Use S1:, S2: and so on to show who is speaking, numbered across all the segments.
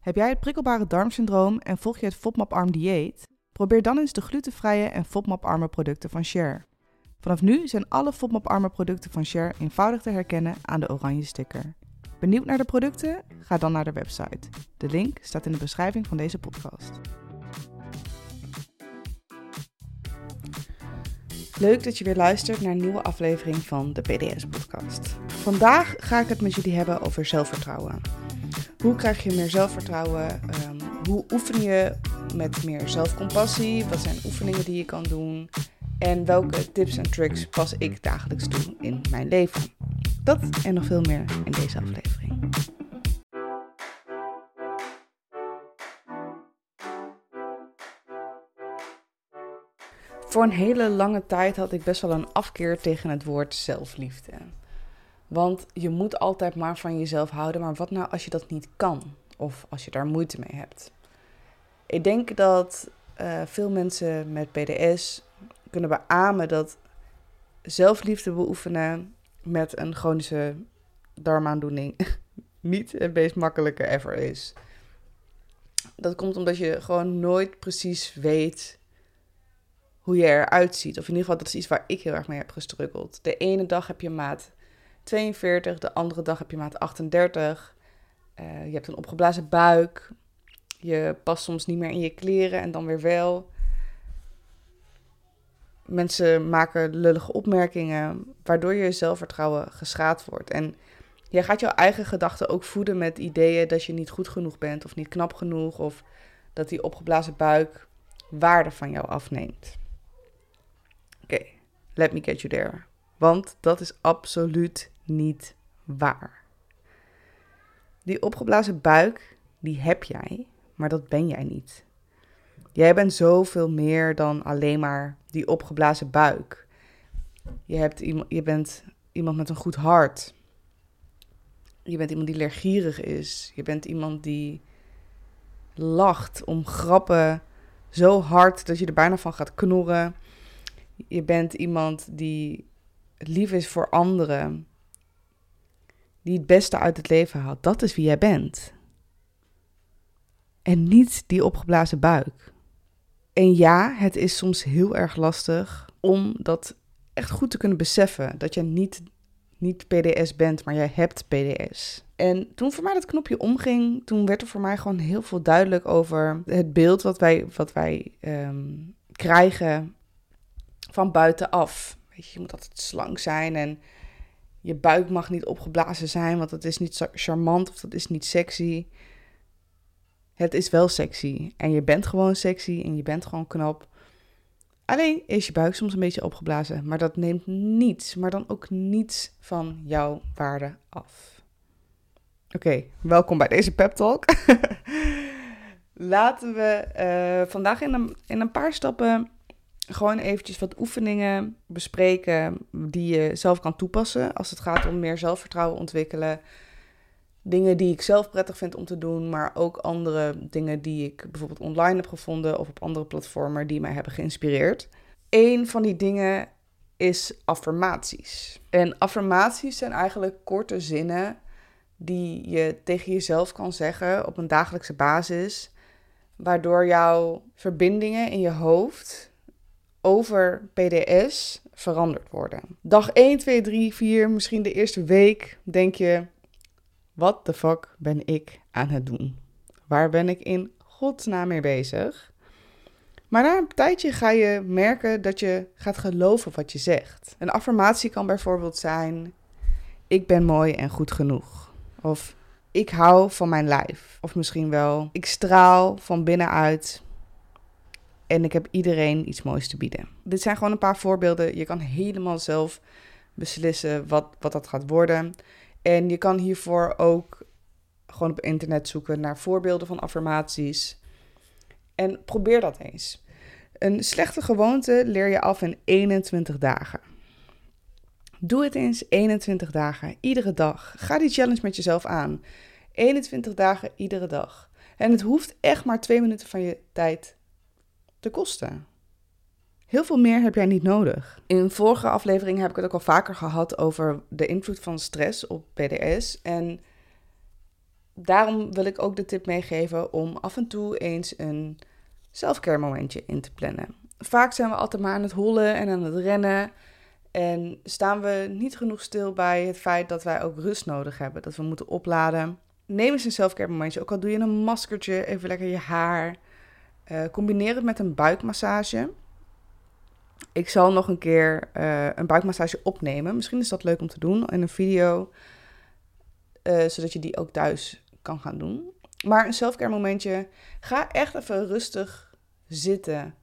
S1: Heb jij het prikkelbare darmsyndroom en volg je het FODMAP-arm dieet? Probeer dan eens de glutenvrije en FODMAP-arme producten van Share. Vanaf nu zijn alle FODMAP-arme producten van Share eenvoudig te herkennen aan de oranje sticker. Benieuwd naar de producten? Ga dan naar de website. De link staat in de beschrijving van deze podcast. Leuk dat je weer luistert naar een nieuwe aflevering van de PDS-podcast. Vandaag ga ik het met jullie hebben over zelfvertrouwen. Hoe krijg je meer zelfvertrouwen? Ehm, hoe oefen je met meer zelfcompassie? Wat zijn oefeningen die je kan doen? En welke tips en tricks pas ik dagelijks toe in mijn leven? Dat en nog veel meer in deze aflevering. Voor een hele lange tijd had ik best wel een afkeer tegen het woord zelfliefde. Want je moet altijd maar van jezelf houden. Maar wat nou als je dat niet kan? Of als je daar moeite mee hebt? Ik denk dat uh, veel mensen met PDS kunnen beamen dat zelfliefde beoefenen met een chronische darmaandoening niet het meest makkelijke ever is. Dat komt omdat je gewoon nooit precies weet hoe je eruit ziet. Of in ieder geval, dat is iets waar ik heel erg mee heb gestruggeld. De ene dag heb je maat 42, de andere dag heb je maat 38. Uh, je hebt een opgeblazen buik. Je past soms niet meer in je kleren en dan weer wel. Mensen maken lullige opmerkingen, waardoor je zelfvertrouwen geschaad wordt. En jij gaat jouw eigen gedachten ook voeden met ideeën dat je niet goed genoeg bent of niet knap genoeg. Of dat die opgeblazen buik waarde van jou afneemt. Oké, let me get you there. Want dat is absoluut niet waar. Die opgeblazen buik, die heb jij, maar dat ben jij niet. Jij bent zoveel meer dan alleen maar die opgeblazen buik. Je, hebt, je bent iemand met een goed hart. Je bent iemand die leergierig is. Je bent iemand die lacht om grappen zo hard dat je er bijna van gaat knorren. Je bent iemand die lief is voor anderen. Die het beste uit het leven haalt. Dat is wie jij bent. En niet die opgeblazen buik. En ja, het is soms heel erg lastig om dat echt goed te kunnen beseffen. Dat je niet, niet PDS bent, maar jij hebt PDS. En toen voor mij dat knopje omging, toen werd er voor mij gewoon heel veel duidelijk over het beeld wat wij, wat wij ehm, krijgen van buitenaf. Weet je, je moet altijd slank zijn en je buik mag niet opgeblazen zijn, want dat is niet charmant of dat is niet sexy. Het is wel sexy en je bent gewoon sexy en je bent gewoon knap. Alleen is je buik soms een beetje opgeblazen, maar dat neemt niets, maar dan ook niets van jouw waarde af. Oké, welkom bij deze pep talk. Laten we uh, vandaag in een, in een paar stappen gewoon eventjes wat oefeningen bespreken die je zelf kan toepassen als het gaat om meer zelfvertrouwen ontwikkelen. Dingen die ik zelf prettig vind om te doen, maar ook andere dingen die ik bijvoorbeeld online heb gevonden of op andere platformen die mij hebben geïnspireerd. Een van die dingen is affirmaties. En affirmaties zijn eigenlijk korte zinnen die je tegen jezelf kan zeggen op een dagelijkse basis, waardoor jouw verbindingen in je hoofd over PDS veranderd worden. Dag 1, 2, 3, 4, misschien de eerste week denk je: wat de fuck ben ik aan het doen? Waar ben ik in godsnaam mee bezig? Maar na een tijdje ga je merken dat je gaat geloven wat je zegt. Een affirmatie kan bijvoorbeeld zijn: Ik ben mooi en goed genoeg. Of ik hou van mijn lijf. Of misschien wel: Ik straal van binnenuit en ik heb iedereen iets moois te bieden. Dit zijn gewoon een paar voorbeelden. Je kan helemaal zelf beslissen wat, wat dat gaat worden. En je kan hiervoor ook gewoon op internet zoeken naar voorbeelden van affirmaties. En probeer dat eens. Een slechte gewoonte leer je af in 21 dagen. Doe het eens 21 dagen, iedere dag. Ga die challenge met jezelf aan. 21 dagen, iedere dag. En het hoeft echt maar twee minuten van je tijd te kosten. Heel veel meer heb jij niet nodig. In vorige aflevering heb ik het ook al vaker gehad over de invloed van stress op PDS. En daarom wil ik ook de tip meegeven om af en toe eens een selfcare momentje in te plannen. Vaak zijn we altijd maar aan het hollen en aan het rennen. En staan we niet genoeg stil bij het feit dat wij ook rust nodig hebben. Dat we moeten opladen. Neem eens een selfcare momentje. Ook al doe je een maskertje, even lekker je haar. Uh, combineer het met een buikmassage. Ik zal nog een keer uh, een buikmassage opnemen. Misschien is dat leuk om te doen in een video. Uh, zodat je die ook thuis kan gaan doen. Maar een selfcare momentje. Ga echt even rustig zitten.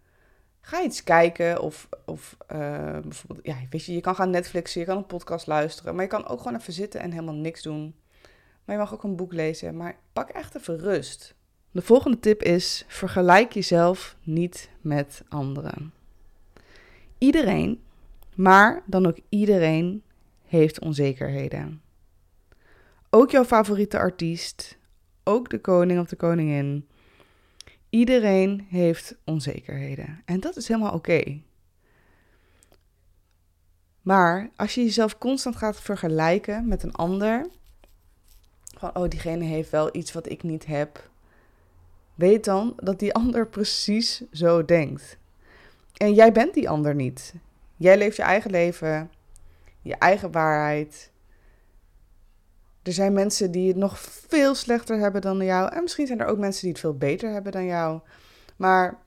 S1: Ga iets kijken of, of bijvoorbeeld, ja, weet je, je kan gaan Netflixen, je kan een podcast luisteren, maar je kan ook gewoon even zitten en helemaal niks doen. Maar je mag ook een boek lezen, maar pak echt even rust. De volgende tip is: vergelijk jezelf niet met anderen. Iedereen, maar dan ook iedereen, heeft onzekerheden. Ook jouw favoriete artiest, ook de koning of de koningin. Iedereen heeft onzekerheden en dat is helemaal oké. Maar als je jezelf constant gaat vergelijken met een ander, van oh, diegene heeft wel iets wat ik niet heb, weet dan dat die ander precies zo denkt. En jij bent die ander niet. Jij leeft je eigen leven, je eigen waarheid. Er zijn mensen die het nog veel slechter hebben dan jou. En misschien zijn er ook mensen die het veel beter hebben dan jou. Maar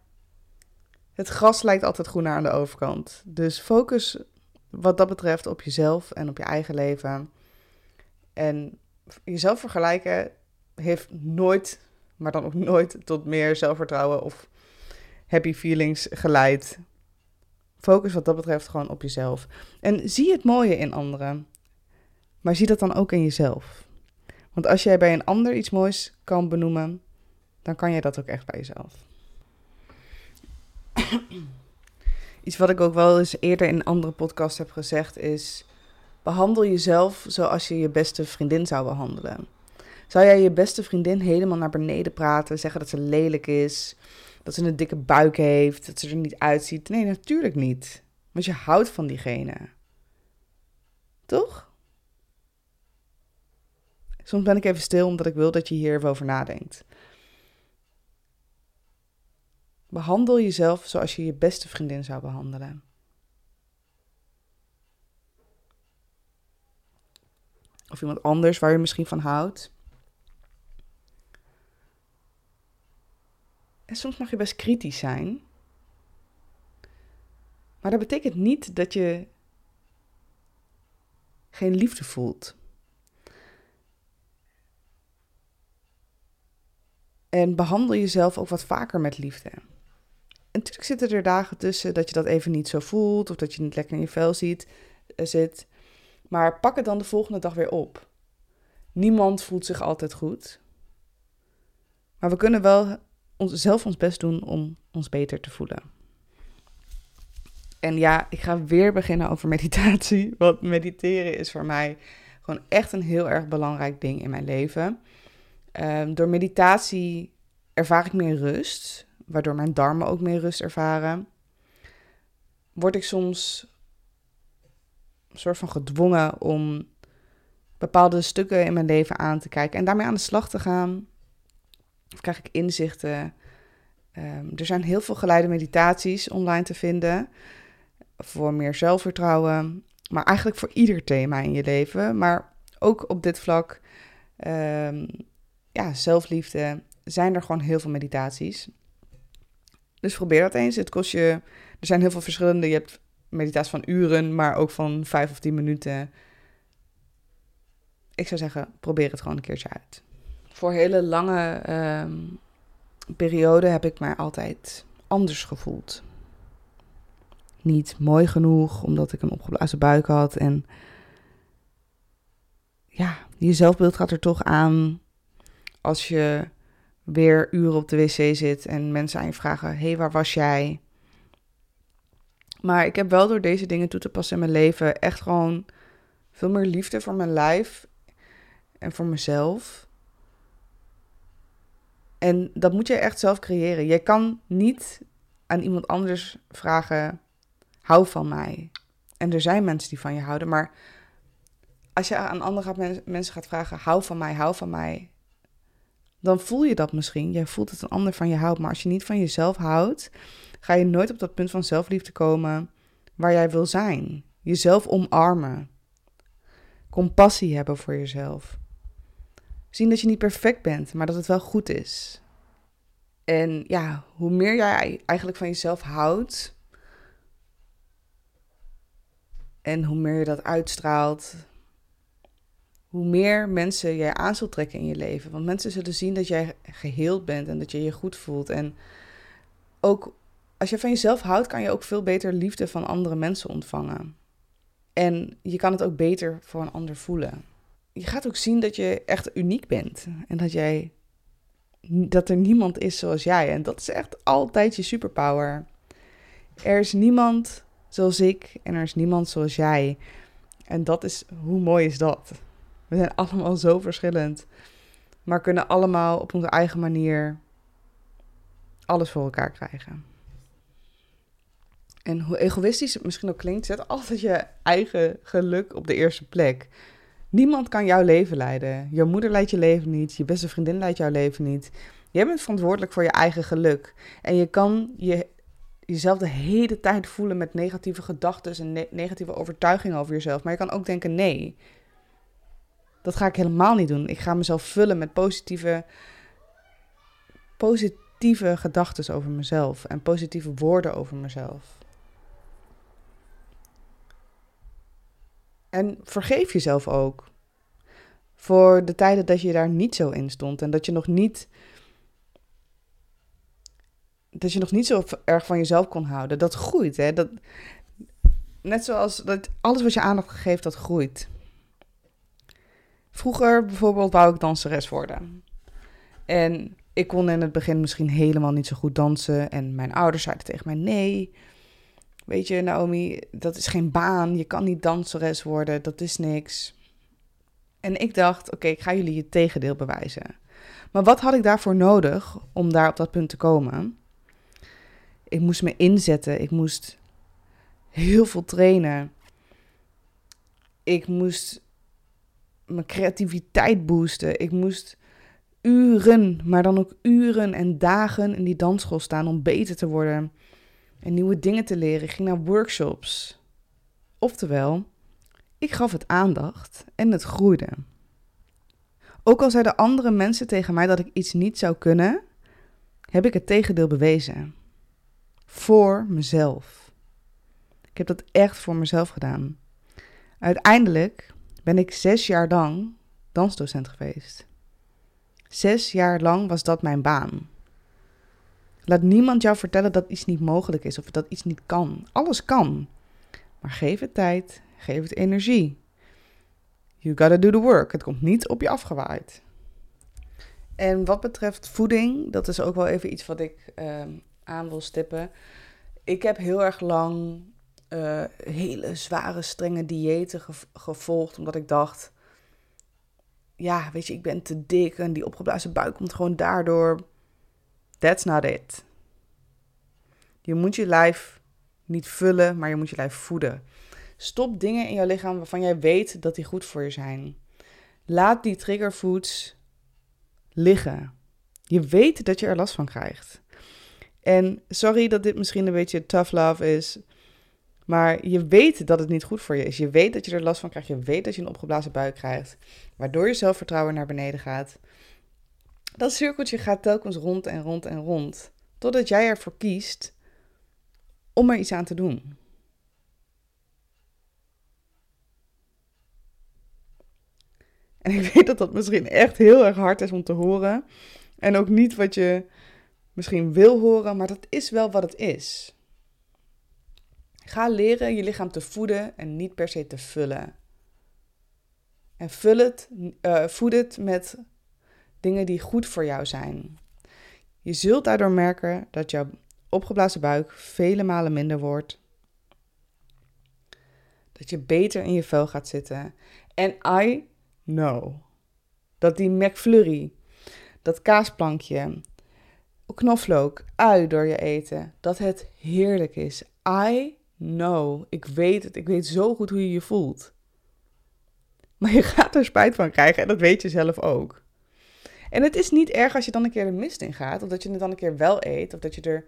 S1: het gras lijkt altijd groener aan de overkant. Dus focus wat dat betreft op jezelf en op je eigen leven. En jezelf vergelijken heeft nooit, maar dan ook nooit tot meer zelfvertrouwen of happy feelings geleid. Focus wat dat betreft gewoon op jezelf. En zie het mooie in anderen. Maar zie dat dan ook in jezelf. Want als jij bij een ander iets moois kan benoemen, dan kan jij dat ook echt bij jezelf. iets wat ik ook wel eens eerder in een andere podcast heb gezegd is: behandel jezelf zoals je je beste vriendin zou behandelen. Zou jij je beste vriendin helemaal naar beneden praten, zeggen dat ze lelijk is, dat ze een dikke buik heeft, dat ze er niet uitziet? Nee, natuurlijk niet. Want je houdt van diegene. Toch? Soms ben ik even stil omdat ik wil dat je hier even over nadenkt. Behandel jezelf zoals je je beste vriendin zou behandelen. Of iemand anders waar je misschien van houdt. Soms mag je best kritisch zijn. Maar dat betekent niet dat je geen liefde voelt. En behandel jezelf ook wat vaker met liefde. En natuurlijk zitten er dagen tussen dat je dat even niet zo voelt of dat je niet lekker in je vel ziet, uh, zit. Maar pak het dan de volgende dag weer op. Niemand voelt zich altijd goed. Maar we kunnen wel ons, zelf ons best doen om ons beter te voelen. En ja, ik ga weer beginnen over meditatie. Want mediteren is voor mij gewoon echt een heel erg belangrijk ding in mijn leven. Um, door meditatie ervaar ik meer rust, waardoor mijn darmen ook meer rust ervaren. Word ik soms een soort van gedwongen om bepaalde stukken in mijn leven aan te kijken en daarmee aan de slag te gaan. Of krijg ik inzichten. Um, er zijn heel veel geleide meditaties online te vinden voor meer zelfvertrouwen, maar eigenlijk voor ieder thema in je leven. Maar ook op dit vlak um, ja, zelfliefde, zijn er gewoon heel veel meditaties. Dus probeer dat eens. Het kost je. Er zijn heel veel verschillende. Je hebt meditaties van uren, maar ook van vijf of tien minuten. Ik zou zeggen, probeer het gewoon een keertje uit. Voor hele lange um, perioden heb ik mij altijd anders gevoeld. Niet mooi genoeg, omdat ik een opgeblazen buik had. En ja, je zelfbeeld gaat er toch aan als je weer uren op de wc zit en mensen aan je vragen: hé, hey, waar was jij? Maar ik heb wel door deze dingen toe te passen in mijn leven echt gewoon veel meer liefde voor mijn lijf en voor mezelf. En dat moet je echt zelf creëren. Je kan niet aan iemand anders vragen: hou van mij. En er zijn mensen die van je houden, maar als je aan andere mensen gaat vragen: hou van mij, hou van mij, dan voel je dat misschien. Jij voelt dat een ander van je houdt. Maar als je niet van jezelf houdt, ga je nooit op dat punt van zelfliefde komen waar jij wil zijn. Jezelf omarmen. Compassie hebben voor jezelf. Zien dat je niet perfect bent, maar dat het wel goed is. En ja, hoe meer jij eigenlijk van jezelf houdt. En hoe meer je dat uitstraalt, hoe meer mensen jij aan zult trekken in je leven. Want mensen zullen zien dat jij geheeld bent en dat je je goed voelt. En ook als je van jezelf houdt, kan je ook veel beter liefde van andere mensen ontvangen. En je kan het ook beter voor een ander voelen. Je gaat ook zien dat je echt uniek bent. En dat jij dat er niemand is zoals jij. En dat is echt altijd je superpower. Er is niemand zoals ik en er is niemand zoals jij. En dat is, hoe mooi is dat? We zijn allemaal zo verschillend, maar kunnen allemaal op onze eigen manier alles voor elkaar krijgen. En hoe egoïstisch het misschien ook klinkt, zet altijd je eigen geluk op de eerste plek. Niemand kan jouw leven leiden. Jouw moeder leidt je leven niet. Je beste vriendin leidt jouw leven niet. Jij bent verantwoordelijk voor je eigen geluk. En je kan je, jezelf de hele tijd voelen met negatieve gedachten en negatieve overtuigingen over jezelf. Maar je kan ook denken: nee, dat ga ik helemaal niet doen. Ik ga mezelf vullen met positieve, positieve gedachten over mezelf en positieve woorden over mezelf. En vergeef jezelf ook. Voor de tijden dat je daar niet zo in stond en dat je nog niet. Dat je nog niet zo erg van jezelf kon houden. Dat groeit, hè? Dat, net zoals dat alles wat je aandacht geeft, dat groeit. Vroeger bijvoorbeeld wou ik danseres worden. En ik kon in het begin misschien helemaal niet zo goed dansen. En mijn ouders zeiden tegen mij: nee. Weet je, Naomi, dat is geen baan. Je kan niet danseres worden. Dat is niks. En ik dacht: oké, ik ga jullie het tegendeel bewijzen. Maar wat had ik daarvoor nodig om daar op dat punt te komen? Ik moest me inzetten. Ik moest heel veel trainen. Ik moest mijn creativiteit boosten. Ik moest uren, maar dan ook uren en dagen in die dansschool staan om beter te worden en nieuwe dingen te leren. Ging naar workshops. Oftewel, ik gaf het aandacht en het groeide. Ook al zeiden andere mensen tegen mij dat ik iets niet zou kunnen, heb ik het tegendeel bewezen. Voor mezelf. Ik heb dat echt voor mezelf gedaan. Uiteindelijk ben ik zes jaar lang dansdocent geweest. Zes jaar lang was dat mijn baan. Laat niemand jou vertellen dat iets niet mogelijk is of dat iets niet kan. Alles kan. Maar geef het tijd, geef het energie. You gotta do the work. Het komt niet op je afgewaaid. En wat betreft voeding, dat is ook wel even iets wat ik uh, aan wil stippen. Ik heb heel erg lang uh, hele zware, strenge diëten gevolgd. Omdat ik dacht, ja, weet je, ik ben te dik en die opgeblazen buik komt gewoon daardoor. That's not it. Je moet je lijf niet vullen, maar je moet je lijf voeden. Stop dingen in jouw lichaam waarvan jij weet dat die goed voor je zijn. Laat die triggerfoods liggen. Je weet dat je er last van krijgt. En sorry dat dit misschien een beetje tough love is. Maar je weet dat het niet goed voor je is. Je weet dat je er last van krijgt. Je weet dat je een opgeblazen buik krijgt. Waardoor je zelfvertrouwen naar beneden gaat. Dat cirkeltje gaat telkens rond en rond en rond. Totdat jij ervoor kiest om er iets aan te doen. En ik weet dat dat misschien echt heel erg hard is om te horen. En ook niet wat je misschien wil horen, maar dat is wel wat het is. Ga leren je lichaam te voeden en niet per se te vullen. En vul het, uh, voed het met dingen die goed voor jou zijn. Je zult daardoor merken dat jouw opgeblazen buik vele malen minder wordt. Dat je beter in je vel gaat zitten. En I know dat die McFlurry, dat kaasplankje, knoflook, ui door je eten, dat het heerlijk is. I No, ik weet het. Ik weet zo goed hoe je je voelt. Maar je gaat er spijt van krijgen en dat weet je zelf ook. En het is niet erg als je dan een keer de mist in gaat, of dat je het dan een keer wel eet, of dat je er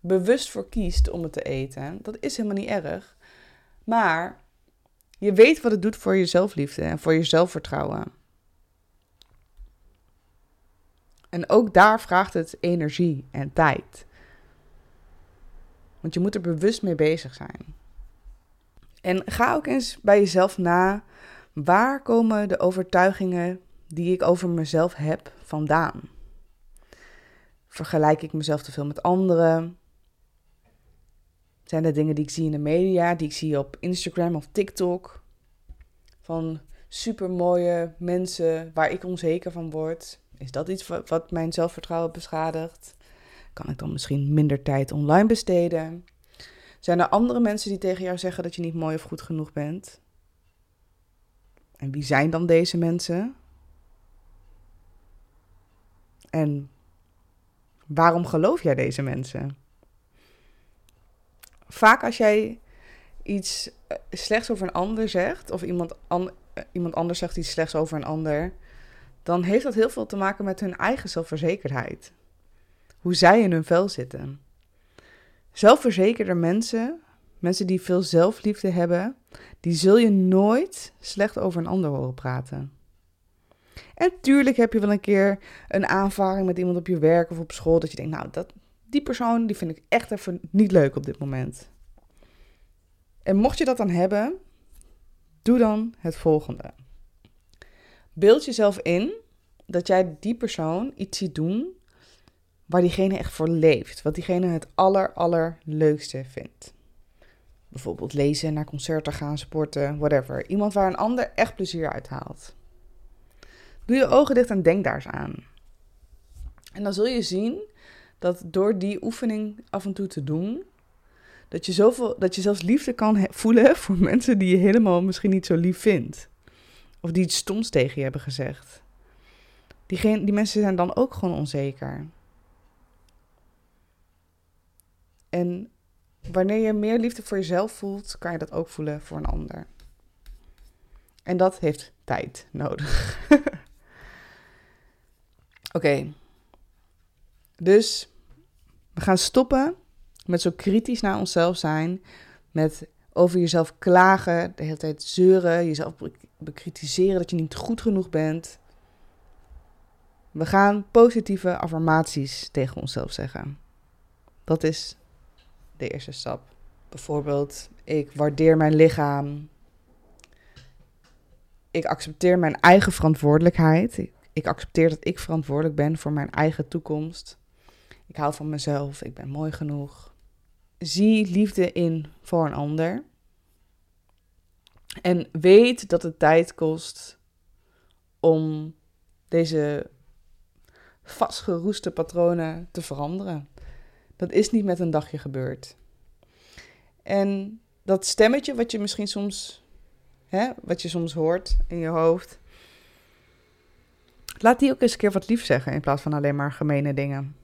S1: bewust voor kiest om het te eten. Dat is helemaal niet erg. Maar je weet wat het doet voor je zelfliefde en voor je zelfvertrouwen. En ook daar vraagt het energie en tijd. Want je moet er bewust mee bezig zijn. En ga ook eens bij jezelf na. Waar komen de overtuigingen die ik over mezelf heb vandaan? Vergelijk ik mezelf te veel met anderen? Zijn er dingen die ik zie in de media, die ik zie op Instagram of TikTok? Van supermooie mensen waar ik onzeker van word. Is dat iets wat mijn zelfvertrouwen beschadigt? Kan ik dan misschien minder tijd online besteden? Zijn er andere mensen die tegen jou zeggen dat je niet mooi of goed genoeg bent? En wie zijn dan deze mensen? En waarom geloof jij deze mensen? Vaak als jij iets eh, slechts over een ander zegt, of iemand, an eh, iemand anders zegt iets slechts over een ander, dan heeft dat heel veel te maken met hun eigen zelfverzekerdheid. Hoe zij in hun vel zitten. Zelfverzekerde mensen, mensen die veel zelfliefde hebben, die zul je nooit slecht over een ander horen praten. En tuurlijk heb je wel een keer een aanvaring met iemand op je werk of op school dat je denkt, nou, dat, die persoon die vind ik echt even niet leuk op dit moment. En mocht je dat dan hebben, doe dan het volgende. Beeld jezelf in dat jij die persoon iets ziet doen waar diegene echt voor leeft. Wat diegene het aller, allerleukste vindt. Bijvoorbeeld lezen, naar concerten gaan, sporten, whatever. Iemand waar een ander echt plezier uit haalt. Doe je ogen dicht en denk daar eens aan. En dan zul je zien dat door die oefening af en toe te doen, dat je, zoveel, dat je zelfs liefde kan voelen voor mensen die je helemaal misschien niet zo lief vindt. Of die iets stoms tegen je hebben gezegd. Die, die mensen zijn dan ook gewoon onzeker. En wanneer je meer liefde voor jezelf voelt, kan je dat ook voelen voor een ander. En dat heeft tijd nodig. Oké. Dus we gaan stoppen met zo kritisch naar onszelf zijn. Met over jezelf klagen, de hele tijd zeuren, jezelf bekritiseren dat je niet goed genoeg bent. We gaan positieve affirmaties tegen onszelf zeggen. Dat is de eerste stap. Bijvoorbeeld, ik waardeer mijn lichaam. Ik accepteer mijn eigen verantwoordelijkheid. Ik, accepteer dat ik verantwoordelijk ben voor mijn eigen toekomst. Ik hou van mezelf. Ik ben mooi genoeg. Zie liefde in voor een ander. En weet dat het tijd kost om deze vastgeroeste patronen te veranderen. Dat is niet met een dagje gebeurd. En dat stemmetje wat je misschien soms, hè, wat je soms hoort in je hoofd, laat die ook eens een keer wat lief zeggen in plaats van alleen maar gemene dingen.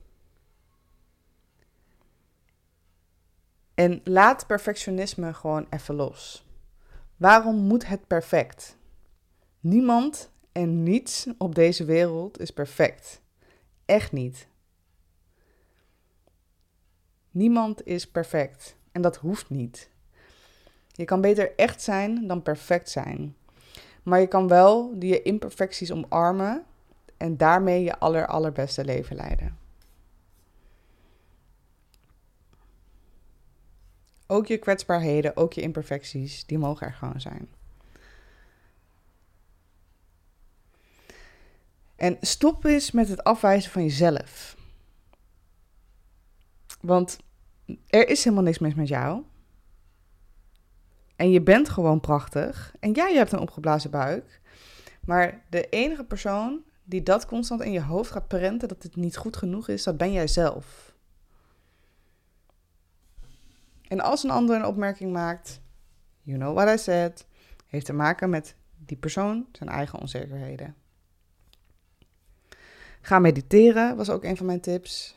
S1: En laat perfectionisme gewoon even los. Waarom moet het perfect? Niemand en niets op deze wereld is perfect. Echt niet. Niemand is perfect en dat hoeft niet. Je kan beter echt zijn dan perfect zijn. Maar je kan wel die imperfecties omarmen en daarmee je aller allerbeste leven leiden. Ook je kwetsbaarheden, ook je imperfecties, die mogen er gewoon zijn. En stop eens met het afwijzen van jezelf. Want er is helemaal niks mis met jou. En je bent gewoon prachtig. En ja, je hebt een opgeblazen buik. Maar de enige persoon die dat constant in je hoofd gaat prenten dat het niet goed genoeg is, dat ben jij zelf. En als een ander een opmerking maakt, you know what I said, heeft te maken met die persoon zijn eigen onzekerheden. Ga mediteren was ook een van mijn tips.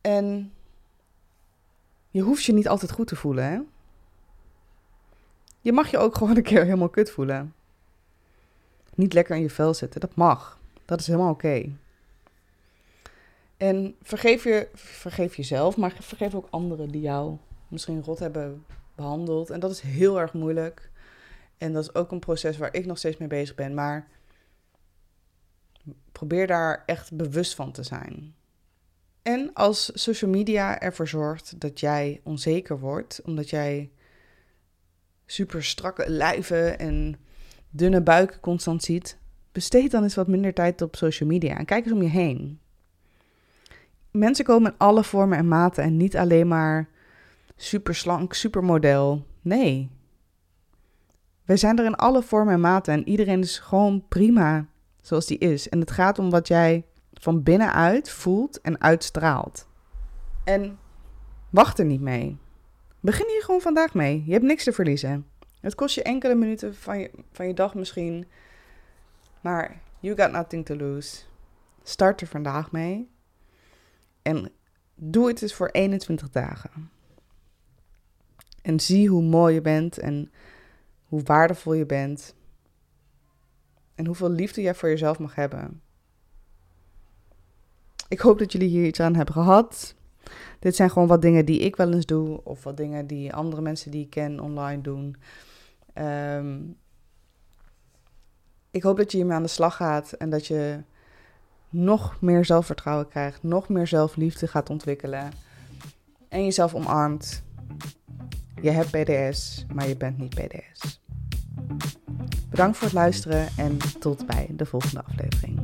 S1: En je hoeft je niet altijd goed te voelen, hè? Je mag je ook gewoon een keer helemaal kut voelen. Niet lekker in je vel zitten, dat mag. Dat is helemaal oké. En vergeef, je, vergeef jezelf, maar vergeef ook anderen die jou misschien rot hebben behandeld. En dat is heel erg moeilijk. En dat is ook een proces waar ik nog steeds mee bezig ben. Maar probeer daar echt bewust van te zijn. En als social media ervoor zorgt dat jij onzeker wordt, omdat jij super strakke lijven en dunne buiken constant ziet, besteed dan eens wat minder tijd op social media en kijk eens om je heen. Mensen komen in alle vormen en maten en niet alleen maar super slank, super model. Nee. Wij zijn er in alle vormen en maten en iedereen is gewoon prima zoals die is. En het gaat om wat jij van binnenuit voelt en uitstraalt. En wacht er niet mee. Begin hier gewoon vandaag mee. Je hebt niks te verliezen. Het kost je enkele minuten van je, van je dag misschien. Maar you got nothing to lose. Start er vandaag mee. En doe het eens voor 21 dagen. En zie hoe mooi je bent en hoe waardevol je bent. En hoeveel liefde jij voor jezelf mag hebben. Ik hoop dat jullie hier iets aan hebben gehad. Dit zijn gewoon wat dingen die ik wel eens doe, of wat dingen die andere mensen die ik ken online doen. Ehm, ik hoop dat je hiermee aan de slag gaat en dat je nog meer zelfvertrouwen krijgt, nog meer zelfliefde gaat ontwikkelen en jezelf omarmt. Je hebt PDS, maar je bent niet PDS. Bedankt voor het luisteren en tot bij de volgende aflevering.